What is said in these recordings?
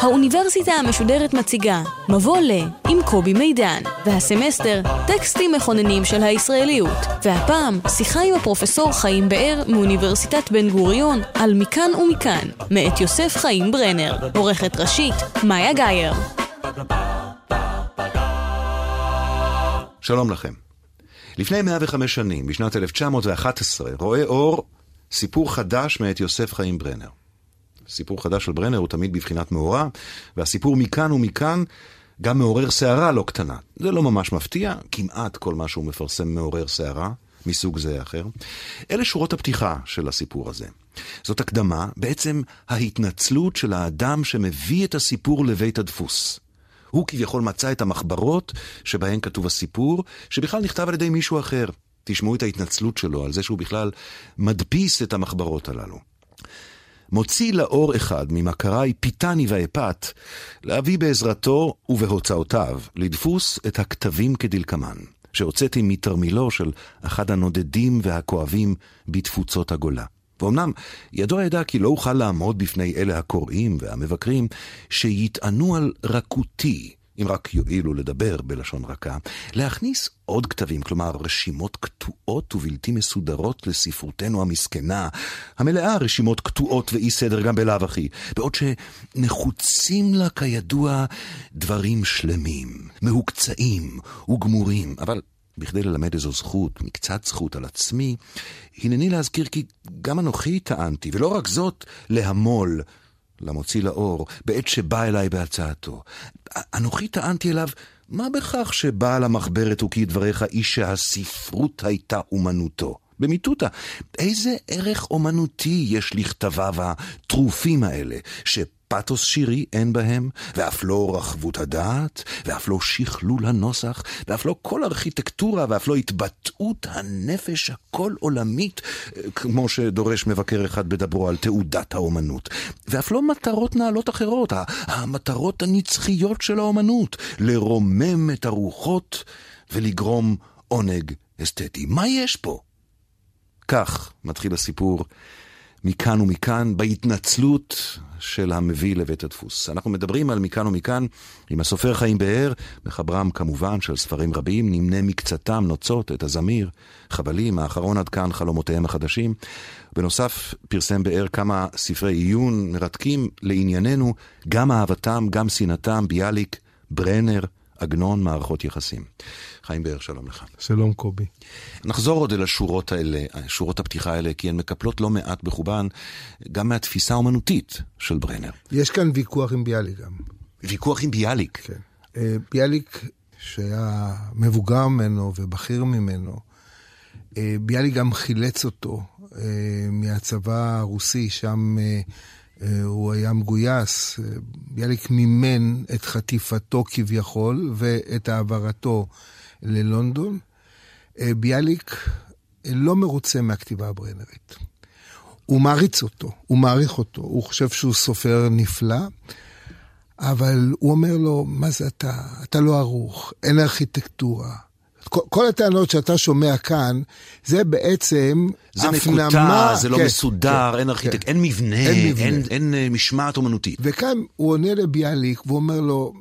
האוניברסיטה המשודרת מציגה מבוא ל עם קובי מידן, והסמסטר טקסטים מכוננים של הישראליות, והפעם שיחה עם הפרופסור חיים באר מאוניברסיטת בן גוריון על מכאן ומכאן, מאת יוסף חיים ברנר, עורכת ראשית מאיה גאייר. שלום לכם. לפני 105 שנים, בשנת 1911, רואה אור סיפור חדש מאת יוסף חיים ברנר. סיפור חדש של ברנר הוא תמיד בבחינת מאורע, והסיפור מכאן ומכאן גם מעורר סערה לא קטנה. זה לא ממש מפתיע, כמעט כל מה שהוא מפרסם מעורר סערה, מסוג זה או אחר. אלה שורות הפתיחה של הסיפור הזה. זאת הקדמה, בעצם ההתנצלות של האדם שמביא את הסיפור לבית הדפוס. הוא כביכול מצא את המחברות שבהן כתוב הסיפור, שבכלל נכתב על ידי מישהו אחר. תשמעו את ההתנצלות שלו על זה שהוא בכלל מדפיס את המחברות הללו. מוציא לאור אחד ממכריי פיתני ואפת, להביא בעזרתו ובהוצאותיו לדפוס את הכתבים כדלקמן, שהוצאתי מתרמילו של אחד הנודדים והכואבים בתפוצות הגולה. ואומנם ידוע ידע כי לא אוכל לעמוד בפני אלה הקוראים והמבקרים שיטענו על רכותי, אם רק יואילו לדבר בלשון רכה, להכניס עוד כתבים, כלומר רשימות קטועות ובלתי מסודרות לספרותנו המסכנה, המלאה רשימות קטועות ואי סדר גם בלאו הכי, בעוד שנחוצים לה כידוע דברים שלמים, מהוקצעים וגמורים, אבל בכדי ללמד איזו זכות, מקצת זכות על עצמי, הנני להזכיר כי גם אנוכי טענתי, ולא רק זאת, להמול למוציא לאור, בעת שבא אליי בהצעתו. אנוכי טענתי אליו, מה בכך שבעל המחברת הוא כדבריך איש שהספרות הייתה אומנותו? במיטותא, איזה ערך אומנותי יש לכתביו הטרופים האלה, ש... פתוס שירי אין בהם, ואף לא רחבות הדעת, ואף לא שכלול הנוסח, ואף לא כל ארכיטקטורה, ואף לא התבטאות הנפש הכל עולמית, כמו שדורש מבקר אחד בדברו על תעודת האומנות, ואף לא מטרות נעלות אחרות, המטרות הנצחיות של האומנות, לרומם את הרוחות ולגרום עונג אסתטי. מה יש פה? כך מתחיל הסיפור מכאן ומכאן, בהתנצלות של המביא לבית הדפוס. אנחנו מדברים על מכאן ומכאן עם הסופר חיים באר, מחברם כמובן של ספרים רבים, נמנה מקצתם נוצות, את הזמיר, חבלים, האחרון עד כאן חלומותיהם החדשים. בנוסף, פרסם באר כמה ספרי עיון מרתקים לענייננו, גם אהבתם, גם שנאתם, ביאליק, ברנר, עגנון, מערכות יחסים. חיים באר, שלום לך. שלום קובי. נחזור עוד אל השורות האלה, שורות הפתיחה האלה, כי הן מקפלות לא מעט בחובן, גם מהתפיסה האומנותית של ברנר. יש כאן ויכוח עם ביאליק גם. ויכוח עם ביאליק? כן. אה, ביאליק, שהיה מבוגר ממנו ובכיר ממנו, אה, ביאליק גם חילץ אותו אה, מהצבא הרוסי, שם הוא היה מגויס. ביאליק מימן את חטיפתו כביכול ואת העברתו ללונדון. אה, ביאליק אה, לא מרוצה מהכתיבה הברנרית. הוא מעריץ אותו, הוא מעריך אותו, הוא חושב שהוא סופר נפלא, אבל הוא אומר לו, מה זה אתה? אתה לא ערוך, אין ארכיטקטורה. כל, כל הטענות שאתה שומע כאן, זה בעצם זה הפנמה... זה מקוטע, זה לא כן, מסודר, כן, אין ארכיטקט, כן. אין מבנה, אין, מבנה. אין, אין, אין משמעת אומנותית. וכאן הוא עונה לביאליק ואומר לו,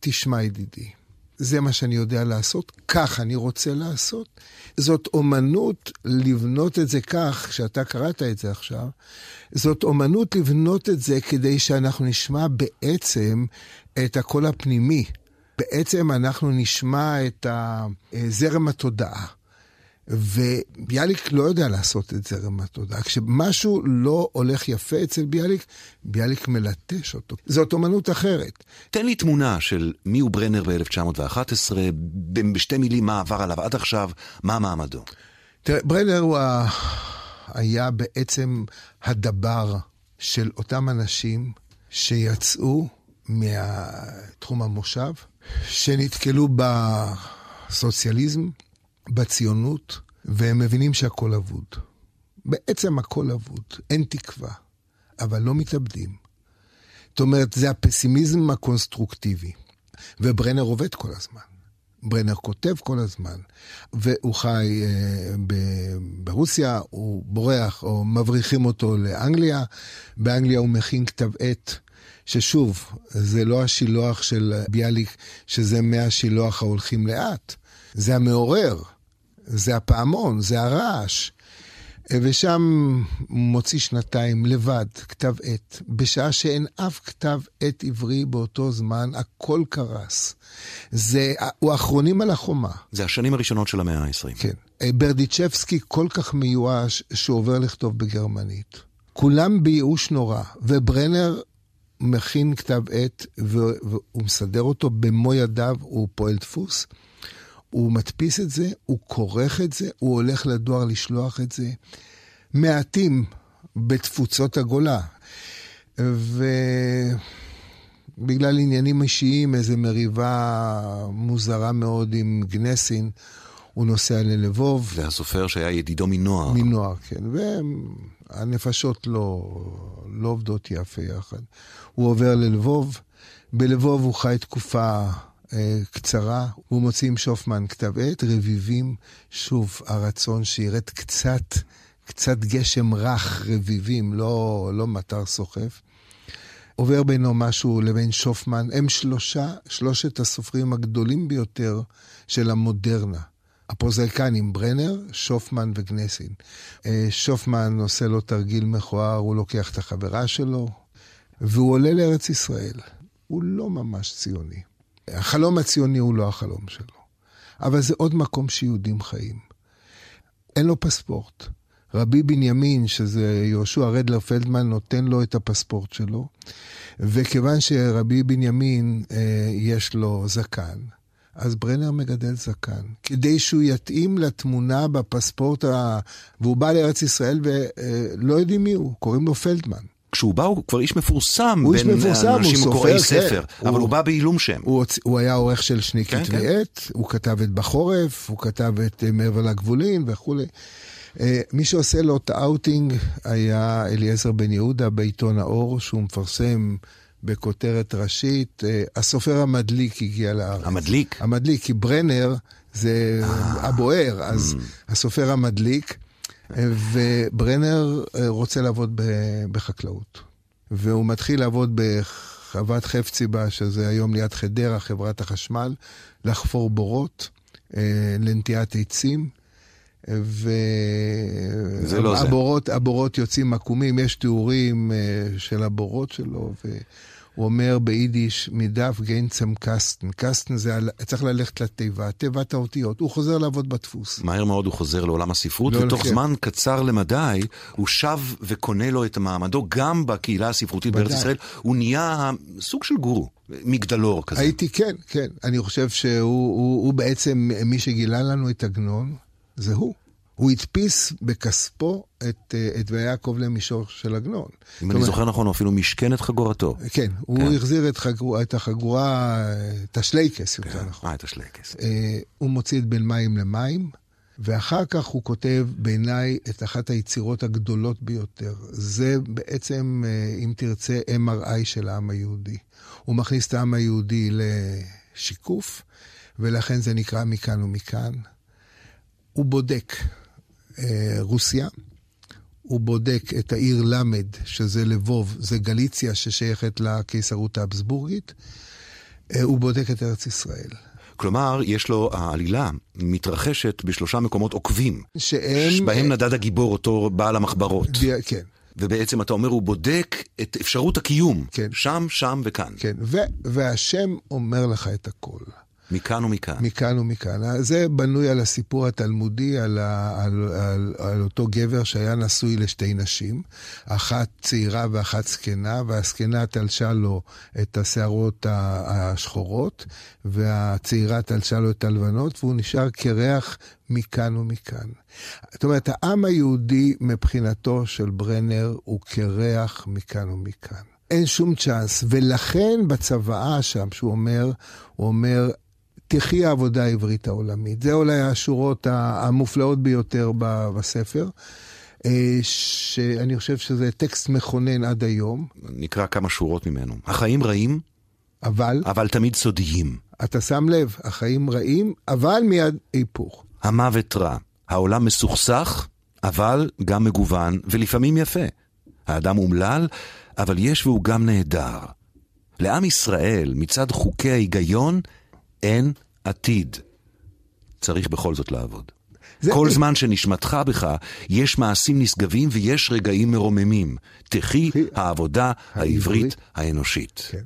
תשמע ידידי, זה מה שאני יודע לעשות, כך אני רוצה לעשות. זאת אומנות לבנות את זה כך, שאתה קראת את זה עכשיו, זאת אומנות לבנות את זה כדי שאנחנו נשמע בעצם את הקול הפנימי. בעצם אנחנו נשמע את זרם התודעה. וביאליק לא יודע לעשות את זרם התודעה. כשמשהו לא הולך יפה אצל ביאליק, ביאליק מלטש אותו. זאת אומנות אחרת. תן לי תמונה של מי הוא ברנר ב-1911, בשתי מילים מה עבר עליו עד עכשיו, מה מעמדו. תראה, ברנר הוא ה... היה בעצם הדבר של אותם אנשים שיצאו מתחום המושב, שנתקלו בסוציאליזם, בציונות, והם מבינים שהכל אבוד. בעצם הכל אבוד, אין תקווה, אבל לא מתאבדים. זאת אומרת, זה הפסימיזם הקונסטרוקטיבי. וברנר עובד כל הזמן. ברנר כותב כל הזמן, והוא חי אה, ב- ברוסיה, הוא בורח או מבריחים אותו לאנגליה, באנגליה הוא מכין כתב עת, ששוב, זה לא השילוח של ביאליק, שזה מהשילוח ההולכים לאט, זה המעורר, זה הפעמון, זה הרעש. ושם מוציא שנתיים לבד, כתב עת, בשעה שאין אף כתב עת עברי באותו זמן, הכל קרס. זה, הוא האחרונים על החומה. זה השנים הראשונות של המאה ה-20. כן. ברדיצ'בסקי כל כך מיואש שהוא עובר לכתוב בגרמנית. כולם בייאוש נורא, וברנר מכין כתב עת והוא מסדר אותו במו ידיו, הוא פועל דפוס. הוא מדפיס את זה, הוא כורך את זה, הוא הולך לדואר לשלוח את זה. מעטים בתפוצות הגולה. ובגלל עניינים אישיים, איזו מריבה מוזרה מאוד עם גנסין, הוא נוסע ללבוב. והסופר שהיה ידידו מנוער. מנוער, כן. והנפשות לא, לא עובדות יפה יחד. הוא עובר ללבוב. בלבוב הוא חי תקופה אה, קצרה, הוא מוציא עם שופמן כתב עת, רביבים, שוב, הרצון שירד קצת, קצת גשם רך, רביבים, לא, לא מטר סוחף. עובר בינו משהו לבין שופמן, הם שלושה, שלושת הסופרים הגדולים ביותר של המודרנה. הפרוזאיקנים, ברנר, שופמן וגנסין. אה, שופמן עושה לו תרגיל מכוער, הוא לוקח את החברה שלו, והוא עולה לארץ ישראל. הוא לא ממש ציוני. החלום הציוני הוא לא החלום שלו, אבל זה עוד מקום שיהודים חיים. אין לו פספורט. רבי בנימין, שזה יהושע רדלר פלדמן, נותן לו את הפספורט שלו, וכיוון שרבי בנימין אה, יש לו זקן, אז ברנר מגדל זקן, כדי שהוא יתאים לתמונה בפספורט, ה... והוא בא לארץ ישראל ולא אה, יודעים מי הוא, קוראים לו פלדמן. כשהוא בא הוא כבר איש מפורסם הוא איש בין מפורסם, האנשים הוא הקוראי סופר, ספר, כן. אבל הוא- הוא בא בעילום שם. הוא, הוצ... הוא היה עורך של שני כן, כתבי כן. עת, הוא כתב את בחורף, הוא כתב את אה, מעבר לגבולין וכולי. אה, מי שעושה לו את האוטינג היה אליעזר בן יהודה בעיתון האור, שהוא מפרסם בכותרת ראשית, אה, הסופר המדליק הגיע לארץ. המדליק? המדליק, כי ברנר זה הבוער, אז הסופר המדליק, אה, וברנר אה, רוצה לעבוד בחקלאות. והוא מתחיל לעבוד בחוות חפציבה, שזה היום ליד חדרה, חברת החשמל, לחפור בורות, אה, לנטיעת עצים. זה לא זה. והבורות הבורות יוצאים עקומים, יש תיאורים אה, של הבורות שלו, והוא אומר ביידיש, מדף גיינצם קסטן. קסטן זה, על- צריך ללכת לתיבה, תיבת האותיות. הוא חוזר לעבוד בדפוס. מהר מאוד הוא חוזר לעולם הספרות, לא, ותוך כן. זמן קצר למדי הוא שב וקונה לו את מעמדו גם בקהילה הספרותית בארץ. ישראל. הוא נהיה סוג של גורו, מגדלור כזה. הייתי, כן, כן. אני חושב שהוא הוא, הוא בעצם, מי שגילה לנו את עגנון, זה הוא. הוא הדפיס בכספו את, אה, את ויעקב למישור של עגנון. אם אני אומרת, זוכר נכון, הוא אפילו משכן את חגורתו. כן, הוא כן. החזיר את, חגור, את החגורה, את השלייקס, יותר נכון. אה, את השלייקס. אה, הוא מוציא את בין מים למים, ואחר כך הוא כותב בעיניי את אחת היצירות הגדולות ביותר. זה בעצם, אה, אם תרצה, MRI של העם היהודי. הוא מכניס את העם היהודי לשיקוף, ולכן זה נקרא מכאן ומכאן. הוא בודק אה, רוסיה, הוא בודק את העיר למד, שזה לבוב, זה גליציה ששייכת לקיסרות האבסבורגית, אה, הוא בודק את ארץ ישראל. כלומר, יש לו, העלילה מתרחשת בשלושה מקומות עוקבים, שהם... בהם נדד הגיבור, אותו בעל המחברות. די- כן, ובעצם אתה אומר, הוא בודק את אפשרות הקיום. כן. שם, שם וכאן. כן. ו- והשם אומר לך את הכל. מכאן ומכאן. מכאן ומכאן. זה בנוי על הסיפור התלמודי, על, ה- על, על, על אותו גבר שהיה נשוי לשתי נשים, אחת צעירה ואחת זקנה, והזקנה תלשה לו את השערות השחורות, והצעירה תלשה לו את הלבנות, והוא נשאר קרח מכאן ומכאן. זאת אומרת, העם היהודי מבחינתו של ברנר הוא קרח מכאן ומכאן. אין שום צ'אנס, ולכן בצוואה שם, שהוא אומר, הוא אומר, תחי העבודה העברית העולמית. זה אולי השורות המופלאות ביותר בספר. אה, שאני חושב שזה טקסט מכונן עד היום, נקרא כמה שורות ממנו. החיים רעים, אבל אבל תמיד סודיים. אתה שם לב, החיים רעים, אבל מיד היפוך. המוות רע. העולם מסוכסך, אבל גם מגוון, ולפעמים יפה. האדם אומלל, אבל יש והוא גם נהדר. לעם ישראל, מצד חוקי ההיגיון, אין עתיד. צריך בכל זאת לעבוד. זה- כל זמן שנשמתך בך, יש מעשים נשגבים ויש רגעים מרוממים. תחי העבודה העברית האנושית. כן.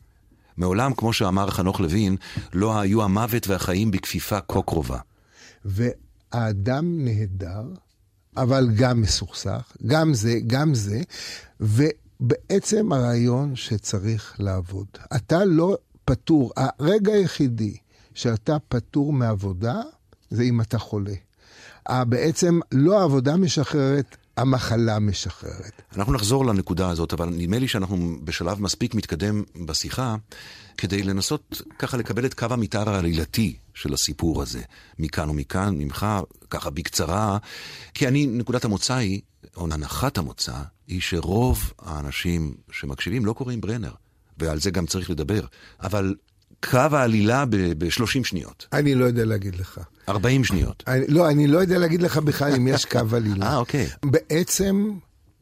מעולם, כמו שאמר חנוך לוין, לא היו המוות והחיים בכפיפה כה קרובה. והאדם נהדר, אבל גם מסוכסך, גם זה, גם זה, ובעצם הרעיון שצריך לעבוד. אתה לא פטור, הרגע היחידי שאתה פטור מעבודה, זה אם אתה חולה. אה, בעצם לא העבודה משחררת, המחלה משחררת. אנחנו נחזור לנקודה הזאת, אבל נדמה לי שאנחנו בשלב מספיק מתקדם בשיחה, כדי לנסות ככה לקבל את קו המתאר העלילתי של הסיפור הזה, מכאן ומכאן, ממך, ככה בקצרה, כי אני, נקודת המוצא היא, או הנחת המוצא, היא שרוב האנשים שמקשיבים לא קוראים ברנר, ועל זה גם צריך לדבר, אבל קו העלילה ב-30 שניות, אני לא יודע להגיד לך. 40 שניות. אני, לא, אני לא יודע להגיד לך בכלל אם יש קו עלילה. אה, אוקיי. בעצם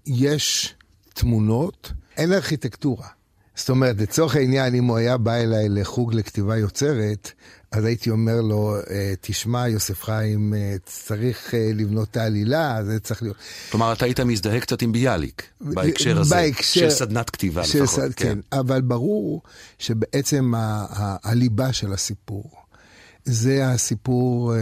יש תמונות, אין ארכיטקטורה. זאת אומרת, לצורך העניין, אם הוא היה בא אליי לחוג לכתיבה יוצרת, אז הייתי אומר לו, אה, תשמע, יוסף חיים, אה, צריך אה, לבנות את העלילה, זה צריך להיות... כלומר, אתה היית מזדהה קצת עם ביאליק, בהקשר הזה, בהקשר- של סדנת כתיבה של לפחות. סד- כן, אבל ברור שבעצם ה- ה- הליבה של הסיפור, זה הסיפור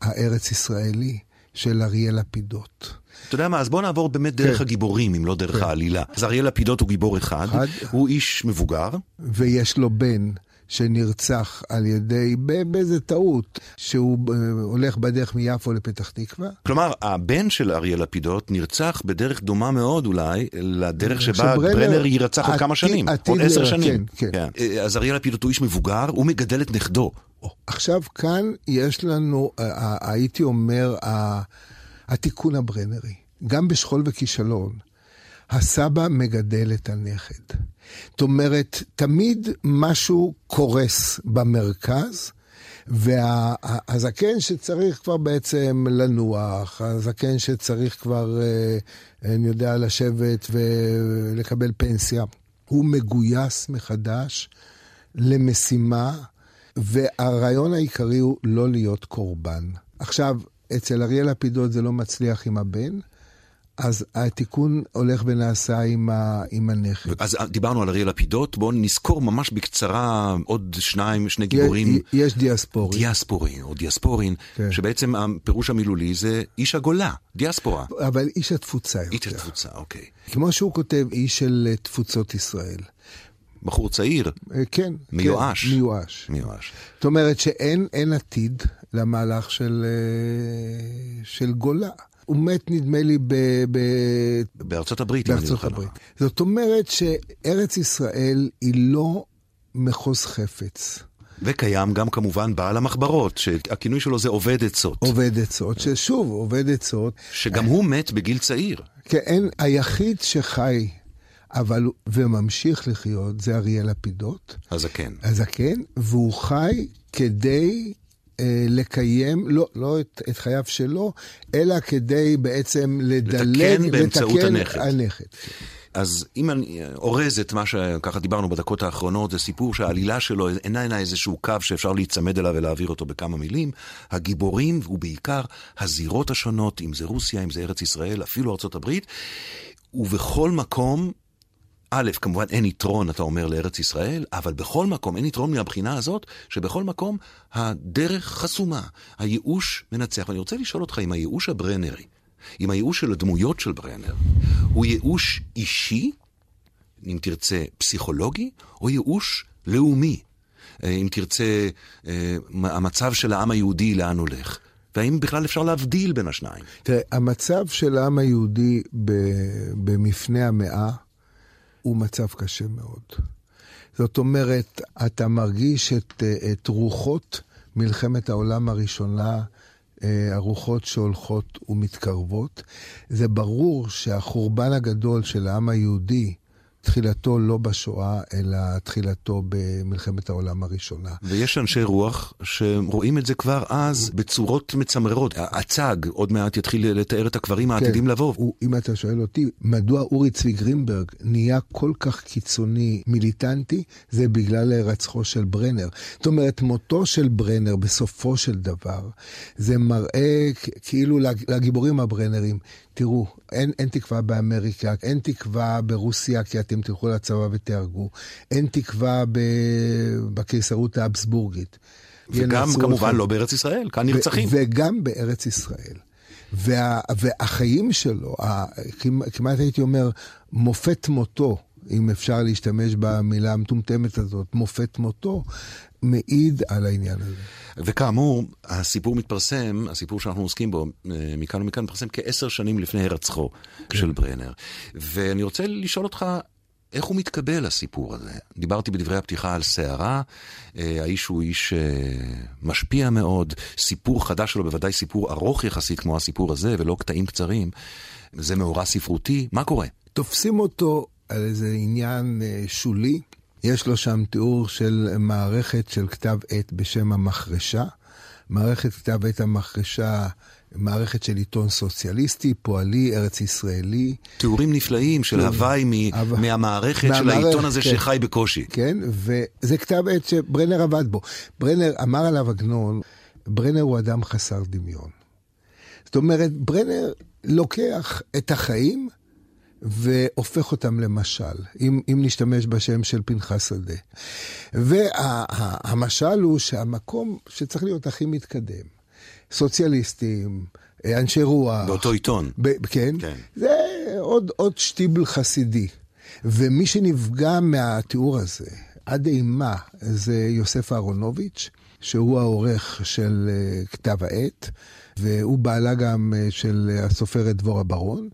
הארץ-ישראלי של אריאל לפידות. אתה יודע מה, אז בוא נעבור באמת דרך כן. הגיבורים, אם לא דרך העלילה. אז אריאל לפידות הוא גיבור אחד, אחד. הוא איש מבוגר, ויש לו בן שנרצח על ידי, באיזה טעות, שהוא אה, הולך בדרך מיפו לפתח תקווה. כלומר, הבן של אריאל לפידות נרצח בדרך דומה מאוד אולי לדרך שבה ברנר יירצח עוד כמה שנים, עתיד עוד עשר שנים. כן, כן. אה, אז אריאל לפידות הוא איש מבוגר, הוא מגדל את נכדו. עכשיו כאן יש לנו, אה, הייתי אומר, התיקון הברנרי. גם בשכול וכישלון, הסבא מגדל את הנכד. זאת אומרת, תמיד משהו קורס במרכז, והזקן שצריך כבר בעצם לנוח, הזקן שצריך כבר, אה, אני יודע, לשבת ולקבל פנסיה, הוא מגויס מחדש למשימה, והרעיון העיקרי הוא לא להיות קורבן. עכשיו, אצל אריאל לפידות זה לא מצליח עם הבן, אז התיקון הולך ונעשה עם, ה, עם הנכד. אז דיברנו על אריאל לפידות, בואו נזכור ממש בקצרה עוד שניים, שני גיבורים. יש, יש דיאספורי. דיאספורין או דיאספורין, כן. שבעצם הפירוש המילולי זה איש הגולה, דיאספורה. אבל איש התפוצה יותר. איש התפוצה, אוקיי. כמו שהוא כותב, איש של אה, תפוצות ישראל. בחור צעיר, אה, כן. מיואש. כן, מיואש. מיואש. זאת אומרת שאין אין עתיד למהלך של, אה, של גולה. הוא מת, נדמה לי, ב, ב, בארצות הברית, בארצות הברית. זאת אומרת שארץ ישראל היא לא מחוז חפץ. וקיים גם כמובן בעל המחברות, שהכינוי שלו זה עובד עצות, עובד עצות, ששוב, עובד עצות. שגם הוא מת בגיל צעיר. כן, היחיד שחי, אבל, וממשיך לחיות, זה אריאל לפידות, הזקן. הזקן, והוא חי כדי לקיים, לא, לא את, את חייו שלו, אלא כדי בעצם לדלג, לתקן באמצעות לתקן הנכד. הנכד. אז אם אני אורז את מה שככה דיברנו בדקות האחרונות, זה סיפור שהעלילה שלו איננה איזשהו קו שאפשר להיצמד אליו ולהעביר אותו בכמה מילים. הגיבורים, ובעיקר הזירות השונות, אם זה רוסיה, אם זה ארץ ישראל, אפילו ארצות הברית, ובכל מקום, א', כמובן אין יתרון, אתה אומר, לארץ ישראל, אבל בכל מקום, אין יתרון מהבחינה הזאת, שבכל מקום הדרך חסומה, הייאוש מנצח. ואני רוצה לשאול אותך אם הייאוש הברנרי, אם הייאוש של הדמויות של ברנר, הוא ייאוש אישי, אם תרצה פסיכולוגי, או ייאוש לאומי, אה, אם תרצה אה, המצב של העם היהודי לאן הולך. והאם בכלל אפשר להבדיל בין השניים? תראה, המצב של העם היהודי במפנה המאה הוא מצב קשה מאוד. זאת אומרת, אתה מרגיש את, את רוחות מלחמת העולם הראשונה אה, הרוחות שהולכות ומתקרבות. זה ברור שהחורבן הגדול של העם היהודי, תחילתו לא בשואה, אלא תחילתו במלחמת העולם הראשונה. ויש אנשי רוח שרואים את זה כבר אז בצורות מצמררות. הצג עוד מעט יתחיל לתאר את הקברים העתידים כן, לבוא. הוא, אם אתה שואל אותי, מדוע אורי צבי גרינברג נהיה כל כך קיצוני מיליטנטי, זה בגלל הירצחו של ברנר. זאת אומרת, מותו של ברנר בסופו של דבר, זה מראה כאילו לגיבורים הברנרים, תראו, אין, אין תקווה באמריקה, אין תקווה ברוסיה, כי אתם תלכו לצבא ותהרגו, אין תקווה ב... בקיסרות האבסבורגית. וגם כמובן לא בארץ ישראל, כאן נרצחים. וגם בארץ ישראל. וה, והחיים שלו, כמעט הייתי אומר, מופת מותו, אם אפשר להשתמש במילה המטומטמת הזאת, מופת מותו, מעיד על העניין הזה. וכאמור, הסיפור מתפרסם, הסיפור שאנחנו עוסקים בו, אה, מכאן ומכאן, מתפרסם כעשר שנים לפני הרצחו כן. של ברנר. ואני רוצה לשאול אותך, איך הוא מתקבל, הסיפור הזה? דיברתי בדברי הפתיחה על סערה, אה, האיש הוא איש אה, משפיע מאוד, סיפור חדש שלו, בוודאי סיפור ארוך יחסית כמו הסיפור הזה, ולא קטעים קצרים. זה מאורע ספרותי, מה קורה? תופסים אותו על איזה עניין שולי. יש לו שם תיאור של מערכת של כתב עת בשם המחרשה. מערכת כתב עת המחרשה, מערכת של עיתון סוציאליסטי, פועלי, ארץ ישראלי. תיאורים נפלאים של. הוואי מ- הו... מהמערכת של העיתון הזה כן. שחי בקושי. כן, וזה כתב עת שברנר עבד בו. ברנר, אמר עליו עגנון, ברנר הוא אדם חסר דמיון. זאת אומרת, ברנר לוקח את החיים והופך אותם למשל, אם, אם נשתמש בשם של פנחס שדה. והמשל הוא שהמקום שצריך להיות הכי מתקדם, סוציאליסטים, אנשי רוח. באותו עיתון. ב, כן, כן. זה עוד, עוד שטיבל חסידי. ומי שנפגע מהתיאור הזה, עד אימה, זה יוסף אהרונוביץ', שהוא העורך של אה, כתב העת, והוא בעלה גם אה, של הסופרת דבורה ברון.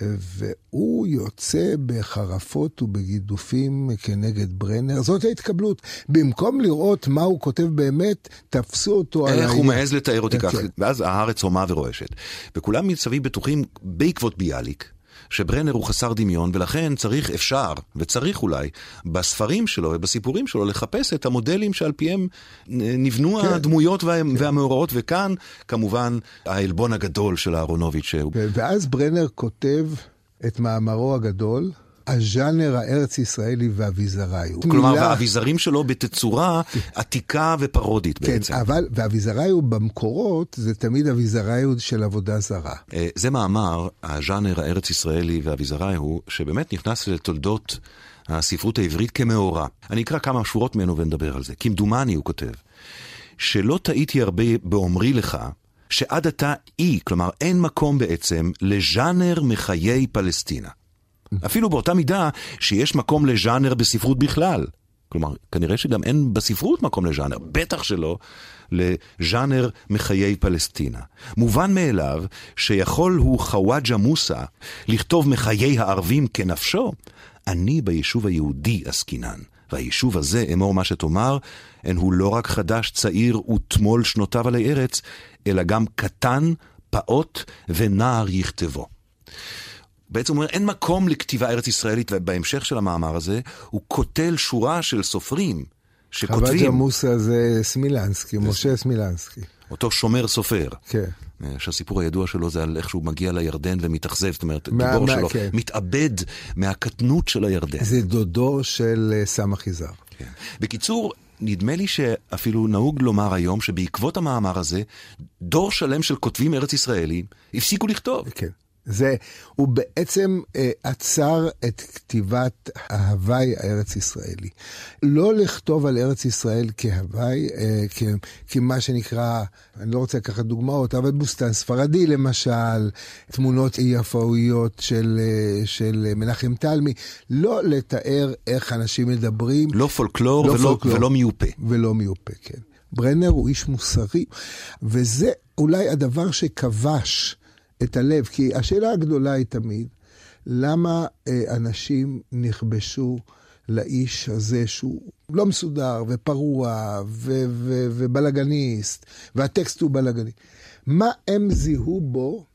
והוא יוצא בחרפות ובגידופים כנגד ברנר. זאת ההתקבלות. במקום לראות מה הוא כותב באמת, תפסו אותו על... איך הוא מעז לתאר אותי ככה. ואז הארץ הומה ורועשת. וכולם מסביב בטוחים בעקבות ביאליק. שברנר הוא חסר דמיון, ולכן צריך, אפשר, וצריך אולי, בספרים שלו ובסיפורים שלו, לחפש את המודלים שעל פיהם נבנו כן, הדמויות וה, כן. והמאורעות, וכאן, כמובן, העלבון הגדול של אהרונוביץ'. שהוא... ואז ברנר כותב את מאמרו הגדול, הז'אנר הארץ-ישראלי והאביזרי. כלומר, מילה... והאביזרים שלו בתצורה עתיקה ופרודית כן, בעצם. כן, אבל, והאביזרי הוא במקורות, זה תמיד אביזרי של עבודה זרה. אה, זה מאמר, הז'אנר הארץ-ישראלי והאביזרי הוא, שבאמת נכנס לתולדות הספרות העברית כמאורע. אני אקרא כמה שורות ממנו ונדבר על זה. כמדומני, הוא כותב, שלא טעיתי הרבה באומרי לך, שעד עתה אי, כלומר אין מקום בעצם, לז'אנר מחיי פלסטינה. אפילו באותה מידה שיש מקום לז'אנר בספרות בכלל. כלומר, כנראה שגם אין בספרות מקום לז'אנר, בטח שלא לז'אנר מחיי פלסטינה. מובן מאליו שיכול הוא חוואג'ה מוסא לכתוב מחיי הערבים כנפשו, אני ביישוב היהודי עסקינן. והיישוב הזה, אמור מה שתאמר, אין הוא לא רק חדש, צעיר ותמול שנותיו עלי ארץ, אלא גם קטן, פעוט ונער יכתבו. בעצם אומר, אין מקום לכתיבה ארץ ישראלית, ובהמשך של המאמר הזה, הוא קוטל שורה של סופרים שכותבים... חוואג'ה מוסא זה סמילנסקי, משה סמילנסקי. אותו שומר סופר. כן. אה, שהסיפור הידוע שלו זה על איך שהוא מגיע לירדן ומתאכזב, זאת אומרת, מה, גיבור מה, שלו כן. מתאבד מהקטנות של הירדן. זה דודו של אה, סמך יזהר. כן. בקיצור, נדמה לי שאפילו נהוג לומר היום שבעקבות המאמר הזה, דור שלם של כותבים ארץ ישראלים הפסיקו לכתוב. כן. זה, הוא בעצם אה, עצר את כתיבת ההוואי הארץ-ישראלי. לא לכתוב על ארץ ישראל כהוואי, אה, כ, כמה שנקרא, אני לא רוצה לקחת דוגמאות, אבל בוסטן ספרדי למשל, תמונות יפואיות של, אה, של מנחם תלמי, לא לתאר איך אנשים מדברים. לא פולקלור, לא ולא, פולקלור ולא מיופה. ולא מיופה, כן. ברנר הוא איש מוסרי, וזה אולי הדבר שכבש. את הלב, כי השאלה הגדולה היא תמיד, למה אה, אנשים נכבשו לאיש הזה שהוא לא מסודר ופרוע ו- ו- ובלגניסט, והטקסט הוא בלגני. מה הם זיהו בו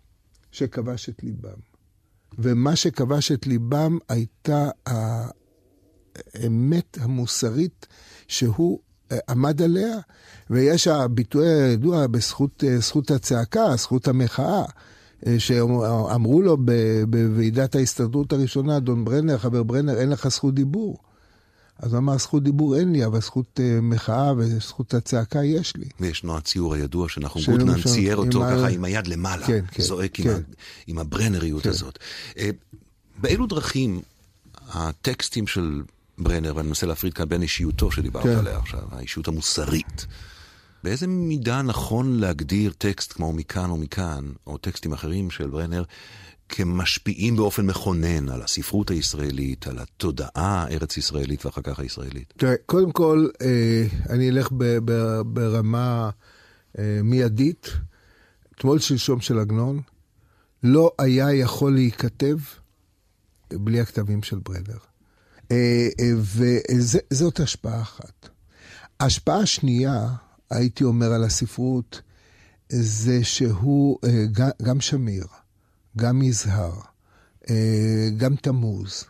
שכבש את ליבם? ומה שכבש את ליבם הייתה האמת המוסרית שהוא אה, עמד עליה, ויש הביטוי הידוע בזכות זכות הצעקה, זכות המחאה. אה, שאמרו לו בוועידת ההסתדרות הראשונה, אדון ברנר, חבר ברנר, אין לך זכות דיבור. אז הוא אמר, זכות דיבור אין לי, אבל זכות uh, מחאה וזכות הצעקה יש לי. וישנו הציור הידוע שנחום גוטמן צייר אותו ככה עם היד למעלה, כן, כן, זועק כן. עם, ה, עם הברנריות כן. הזאת. Uh, באילו דרכים הטקסטים של ברנר, ואני מנסה להפריד כאן בין אישיותו שדיברת כן. עליה עכשיו, האישיות המוסרית, באיזה מידה נכון להגדיר טקסט כמו מכאן או מכאן, או טקסטים אחרים של ברנר, כמשפיעים באופן מכונן על הספרות הישראלית, על התודעה הארץ-ישראלית ואחר כך הישראלית? תראה, קודם כל, אה, אני אלך ברמה אה, מיידית. אתמול שלשום של עגנון, לא היה יכול להיכתב בלי הכתבים של ברנר. אה, וזאת השפעה אחת. ההשפעה השנייה, הייתי אומר על הספרות, זה שהוא גם שמיר. גם יזהר, אה, גם תמוז,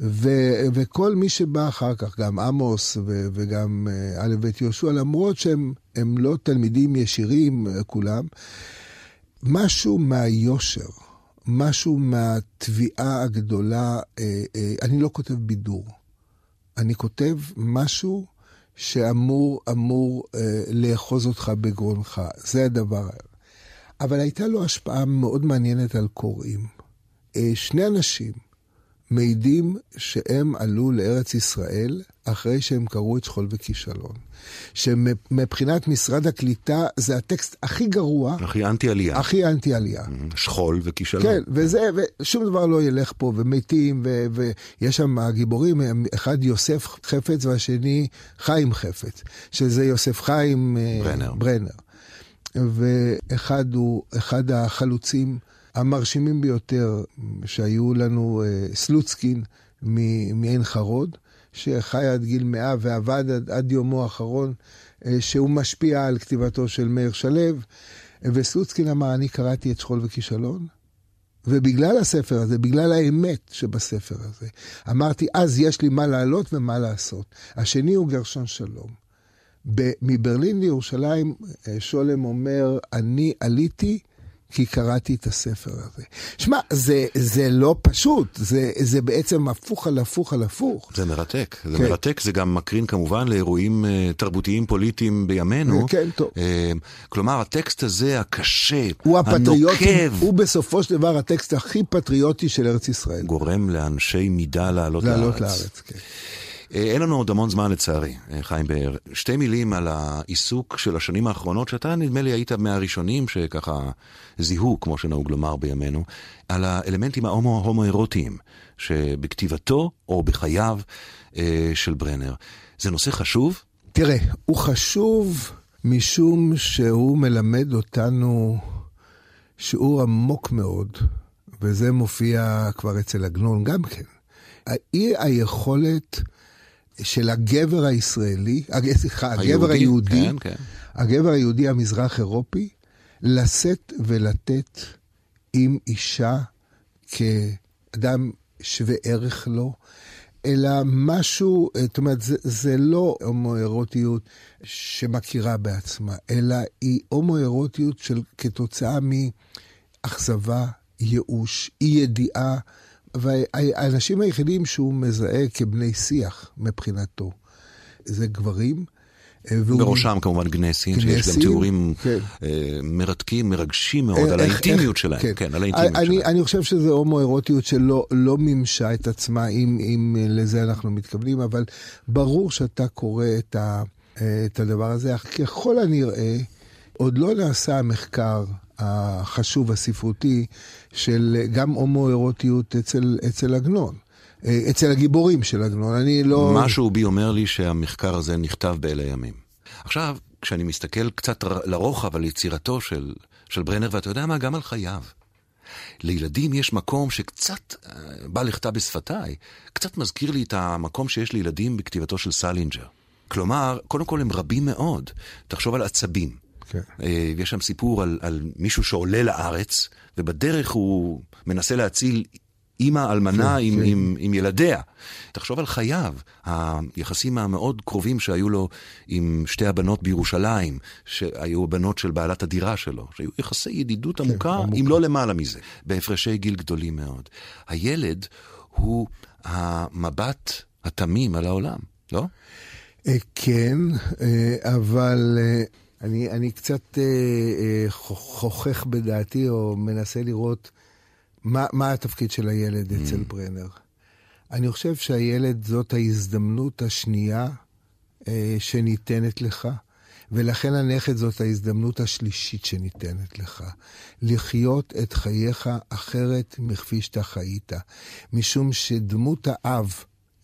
ו- וכל מי שבא אחר כך, גם עמוס ו- וגם אה, א' ב' יהושע, למרות שהם לא תלמידים ישירים אה, כולם, משהו מהיושר, משהו מהתביעה הגדולה, אני לא כותב בידור, אני כותב משהו שאמור אמור לאחוז אותך בגרונך, זה הדבר. אבל הייתה לו השפעה מאוד מעניינת על קוראים. אה, שני אנשים מעידים שהם עלו לארץ ישראל אחרי שהם קראו את שכול וכישלון. שמבחינת משרד הקליטה זה הטקסט הכי גרוע. הכי אנטי עלייה. הכי אנטי עלייה. Mm-hmm. שכול וכישלון. כן, וזה, ושום דבר לא ילך פה, ומתים, ו, ויש שם הגיבורים, אחד יוסף חפץ והשני חיים חפץ, שזה יוסף חיים אה, ברנר. ברנר. ואחד הוא אחד החלוצים המרשימים ביותר שהיו לנו, אה, סלוצקין מעין חרוד, שחי עד גיל מאה ועבד עד, עד יומו האחרון, אה, שהוא משפיע על כתיבתו של מאיר שלו. וסלוצקין אמר, אני קראתי את שכול וכישלון, ובגלל הספר הזה, בגלל האמת שבספר הזה, אמרתי, אז יש לי מה לעלות ומה לעשות. השני הוא גרשון שלום. מברלין לירושלים, אה, שולם אומר, אני עליתי כי קראתי את הספר הזה. שמע, זה, זה לא פשוט, זה, זה בעצם הפוך על הפוך על הפוך. זה מרתק, זה כן. מרתק, זה גם מקרין כמובן לאירועים uh, תרבותיים פוליטיים בימינו. כן, טוב. Uh, כלומר, הטקסט הזה, הקשה, הוא הנוקב. הוא בסופו של דבר הטקסט הכי פטריוטי של ארץ ישראל. גורם לאנשי מידה לעלות, לעלות לארץ. לעלות לארץ, כן. אה, אין לנו עוד המון זמן לצערי, אה, חיים באר. שתי מילים על העיסוק של השנים האחרונות, שאתה נדמה לי היית מהראשונים שככה זיהו, כמו שנהוג לומר בימינו, על האלמנטים ההומו-אירוטיים שבכתיבתו או בחייו אה, של ברנר. זה נושא חשוב? תראה, הוא חשוב משום שהוא מלמד אותנו שיעור עמוק מאוד, וזה מופיע כבר אצל עגנון גם כן. האי היכולת של הגבר הישראלי, סליחה, הגבר היהודי, כן, כן. הגבר היהודי המזרח אירופי, לשאת ולתת עם אישה כאדם שווה ערך לו, אלא משהו, זאת אומרת, זה, זה לא הומואירוטיות שמכירה בעצמה, אלא היא הומואירוטיות של כתוצאה מאכזבה, ייאוש, אי ידיעה. והאנשים היחידים שהוא מזהה כבני שיח מבחינתו, זה גברים. אה. בראשם כמובן גנסים, שיש גם תיאורים כן. אה, מרתקים, מרגשים מאוד, איך, על האינטימיות איך, שלהם. כן, כן על האינטימיות אני, שלהם. אני חושב שזו הומואירוטיות שלא לא מימשה את עצמה, אם, אם לזה אנחנו מתכוונים, אבל ברור שאתה קורא את, ה, את הדבר הזה. ככל הנראה, עוד לא נעשה המחקר החשוב הספרותי של גם הומואירוטיות אצל, אצל עגנון. אה, אצל הגיבורים של עגנון, אני לא... משהו בי אומר לי שהמחקר הזה נכתב באלה ימים. עכשיו, כשאני מסתכל קצת לרוחב על יצירתו של, של ברנר, ואתה יודע מה? גם על חייו. לילדים יש מקום שקצת, אה, בא לכתב בשפתיי, קצת מזכיר לי את המקום שיש לילדים בכתיבתו של סלינג'ר. כלומר, קודם כל הם רבים מאוד. תחשוב על עצבים. כן. אה, ויש שם סיפור על, על מישהו שעולה לארץ, ובדרך הוא מנסה להציל אימא אלמנה כן, עם, כן. עם, עם ילדיה. תחשוב על חייו, היחסים המאוד קרובים שהיו לו עם שתי הבנות בירושלים, שהיו הבנות של בעלת הדירה שלו, שהיו יחסי ידידות עמוקה, עמוקה. אם לא למעלה מזה, בהפרשי גיל גדולים מאוד. הילד הוא המבט התמים על העולם, לא? אה, כן, אה, אבל אני, אני קצת אה, אה, חוכ- חוכך בדעתי, או מנסה לראות מה, מה התפקיד של הילד אצל ברנר. אני חושב שהילד זאת ההזדמנות השנייה אה, שניתנת לך, ולכן הנכד זאת ההזדמנות השלישית שניתנת לך. לחיות את חייך אחרת מכפי שאתה חיית. משום שדמות האב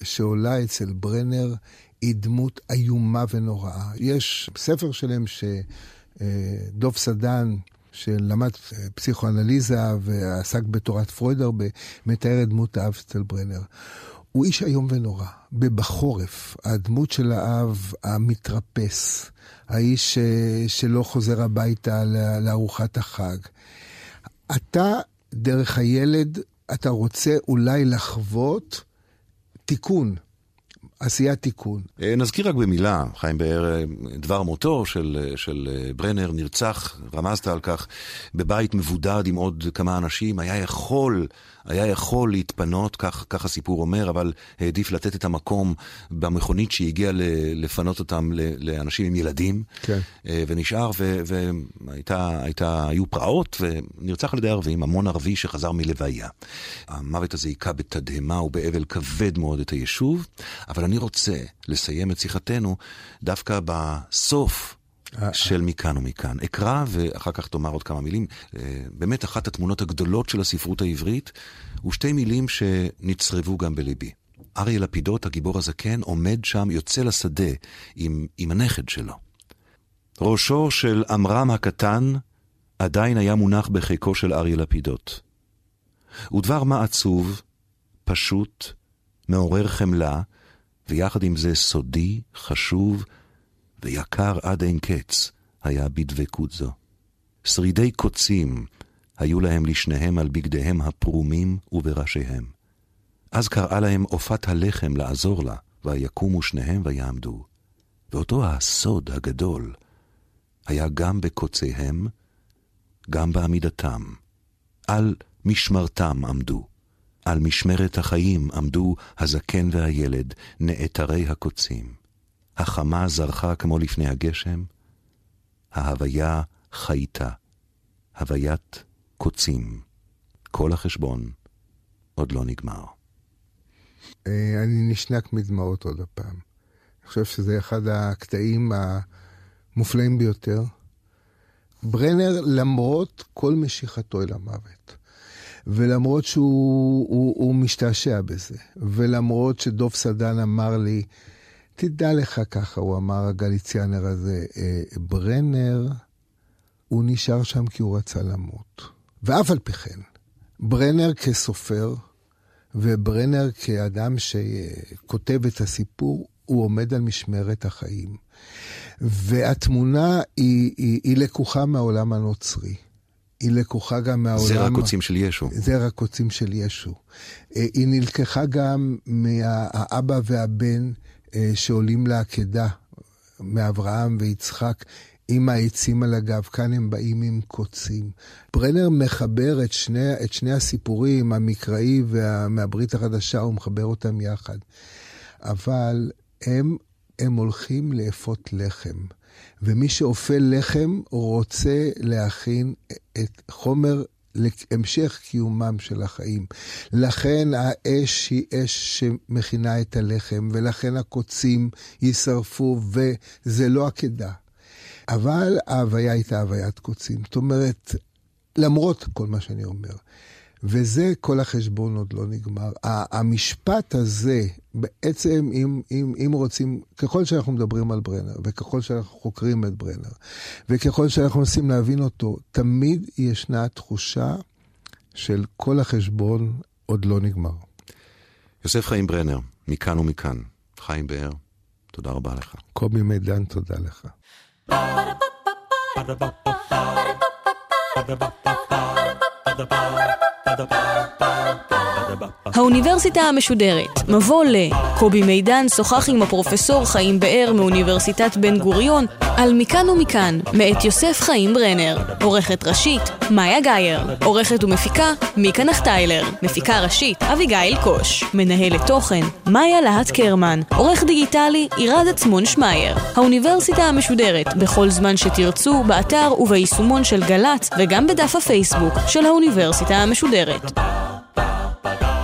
שעולה אצל ברנר היא דמות איומה ונוראה. יש ספר שלם שדוב סדן, שלמד אה, פסיכואנליזה ועסק בתורת פרויד הרבה, מתאר את דמות האב אצל ברנר. הוא איש איום ונורא. בחורף, הדמות של האב המתרפס, האיש ש- שלא חוזר הביתה לארוחת החג. אתה, דרך הילד, אתה רוצה אולי לחוות תיקון, עשיית תיקון. אה, נזכיר רק במילה, חיים באר, אה, דבר מותו של, אה, של ברנר נרצח, רמזת על כך, בבית מבודד עם עוד כמה אנשים, היה יכול, היה יכול להתפנות, כך, כך הסיפור אומר, אבל העדיף לתת את המקום במכונית שהגיעה לפנות אותם לאנשים עם ילדים, כן. אה, ונשאר, והייתה, הייתה, היו פרעות, ונרצח על ידי ערבים, המון ערבי שחזר מלוויה. המוות הזה היכה בתדהמה ובאבל כבד מאוד את היישוב, אבל אני רוצה לסיים את שיחתנו דווקא בסוף. של מכאן ומכאן. אקרא ואחר כך תאמר עוד כמה מילים. אה, באמת אחת התמונות הגדולות של הספרות העברית, ושתי מילים שנצרבו גם בליבי. אריה לפידות, הגיבור הזקן, עומד שם, יוצא לשדה עם, עם הנכד שלו. ראשו של עמרם הקטן עדיין היה מונח בחיקו של אריה לפידות. ודבר מה עצוב, פשוט, מעורר חמלה, ויחד עם זה סודי, חשוב ויקר עד אין קץ, היה בדבקות זו. שרידי קוצים היו להם לשניהם על בגדיהם הפרומים ובראשיהם. אז קראה להם עופת הלחם לעזור לה, ויקומו שניהם ויעמדו. ואותו הסוד הגדול היה גם בקוציהם, גם בעמידתם. על משמרתם עמדו. על משמרת החיים עמדו הזקן והילד, נעתרי הקוצים. החמה זרחה כמו לפני הגשם, ההוויה חייתה, הוויית קוצים. כל החשבון עוד לא נגמר. אה, אני נשנק מדמעות עוד הפעם. אני חושב שזה אחד הקטעים המופלאים ביותר. ברנר, למרות כל משיכתו אל המוות, ולמרות שהוא הוא, הוא משתעשע בזה, ולמרות שדוב סדן אמר לי, תדע לך ככה, הוא אמר, הגליציאנר הזה, אה, ברנר, הוא נשאר שם כי הוא רצה למות. ואף על פי כן, ברנר כסופר, וברנר כאדם שכותב את הסיפור, הוא עומד על משמרת החיים. והתמונה היא, היא, היא לקוחה מהעולם הנוצרי. היא לקוחה גם מהעולם... זרע קוצים של ישו. זרע קוצים של ישו. אה, היא נלקחה גם מהאבא והבן שעולים לעקדה, מאברהם ויצחק. עם העצים על הגב, כאן הם באים עם קוצים. ברנר מחבר את שני, את שני הסיפורים, המקראי ומהברית החדשה, הוא מחבר אותם יחד. אבל הם, הם הולכים לאפות לחם. ומי שאופה לחם רוצה להכין את חומר להמשך קיומם של החיים. לכן האש היא אש שמכינה את הלחם, ולכן הקוצים יישרפו, וזה לא עקדה. אבל ההוויה הייתה הוויית קוצים. זאת אומרת, למרות כל מה שאני אומר, וזה כל החשבון עוד לא נגמר. המשפט הזה, בעצם, אם, אם, אם רוצים, ככל שאנחנו מדברים על ברנר, וככל שאנחנו חוקרים את ברנר, וככל שאנחנו מנסים להבין אותו, תמיד ישנה תחושה של כל החשבון עוד לא נגמר. יוסף חיים ברנר, מכאן ומכאן. חיים באר, תודה רבה לך. קובי מידן, תודה לך. Ba-da-ba-ba-ba. האוניברסיטה המשודרת, מבוא ל... קובי מידן שוחח עם הפרופסור חיים באר מאוניברסיטת בן גוריון על מכאן ומכאן, מאת יוסף חיים ברנר. עורכת ראשית, מאיה גאייר. עורכת ומפיקה, מיקה נחטיילר. מפיקה ראשית, אביגיל קוש. מנהלת תוכן, מאיה להט קרמן. עורך דיגיטלי, עירד עצמון שמייר. האוניברסיטה המשודרת, בכל זמן שתרצו, באתר וביישומון של גל"צ, וגם בדף הפייסבוק של האוניברסיטה המשודרת. אחרת.